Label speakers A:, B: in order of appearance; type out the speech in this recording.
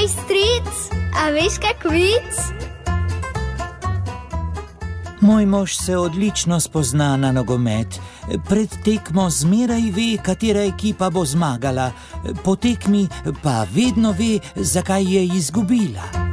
A: Hej, stric, a veš kak vic?
B: Moj mož se odlično spozna na nogomet. Pred tekmo zmeraj ve, katera ekipa bo zmagala, po tekmi pa vedno ve, zakaj je izgubila.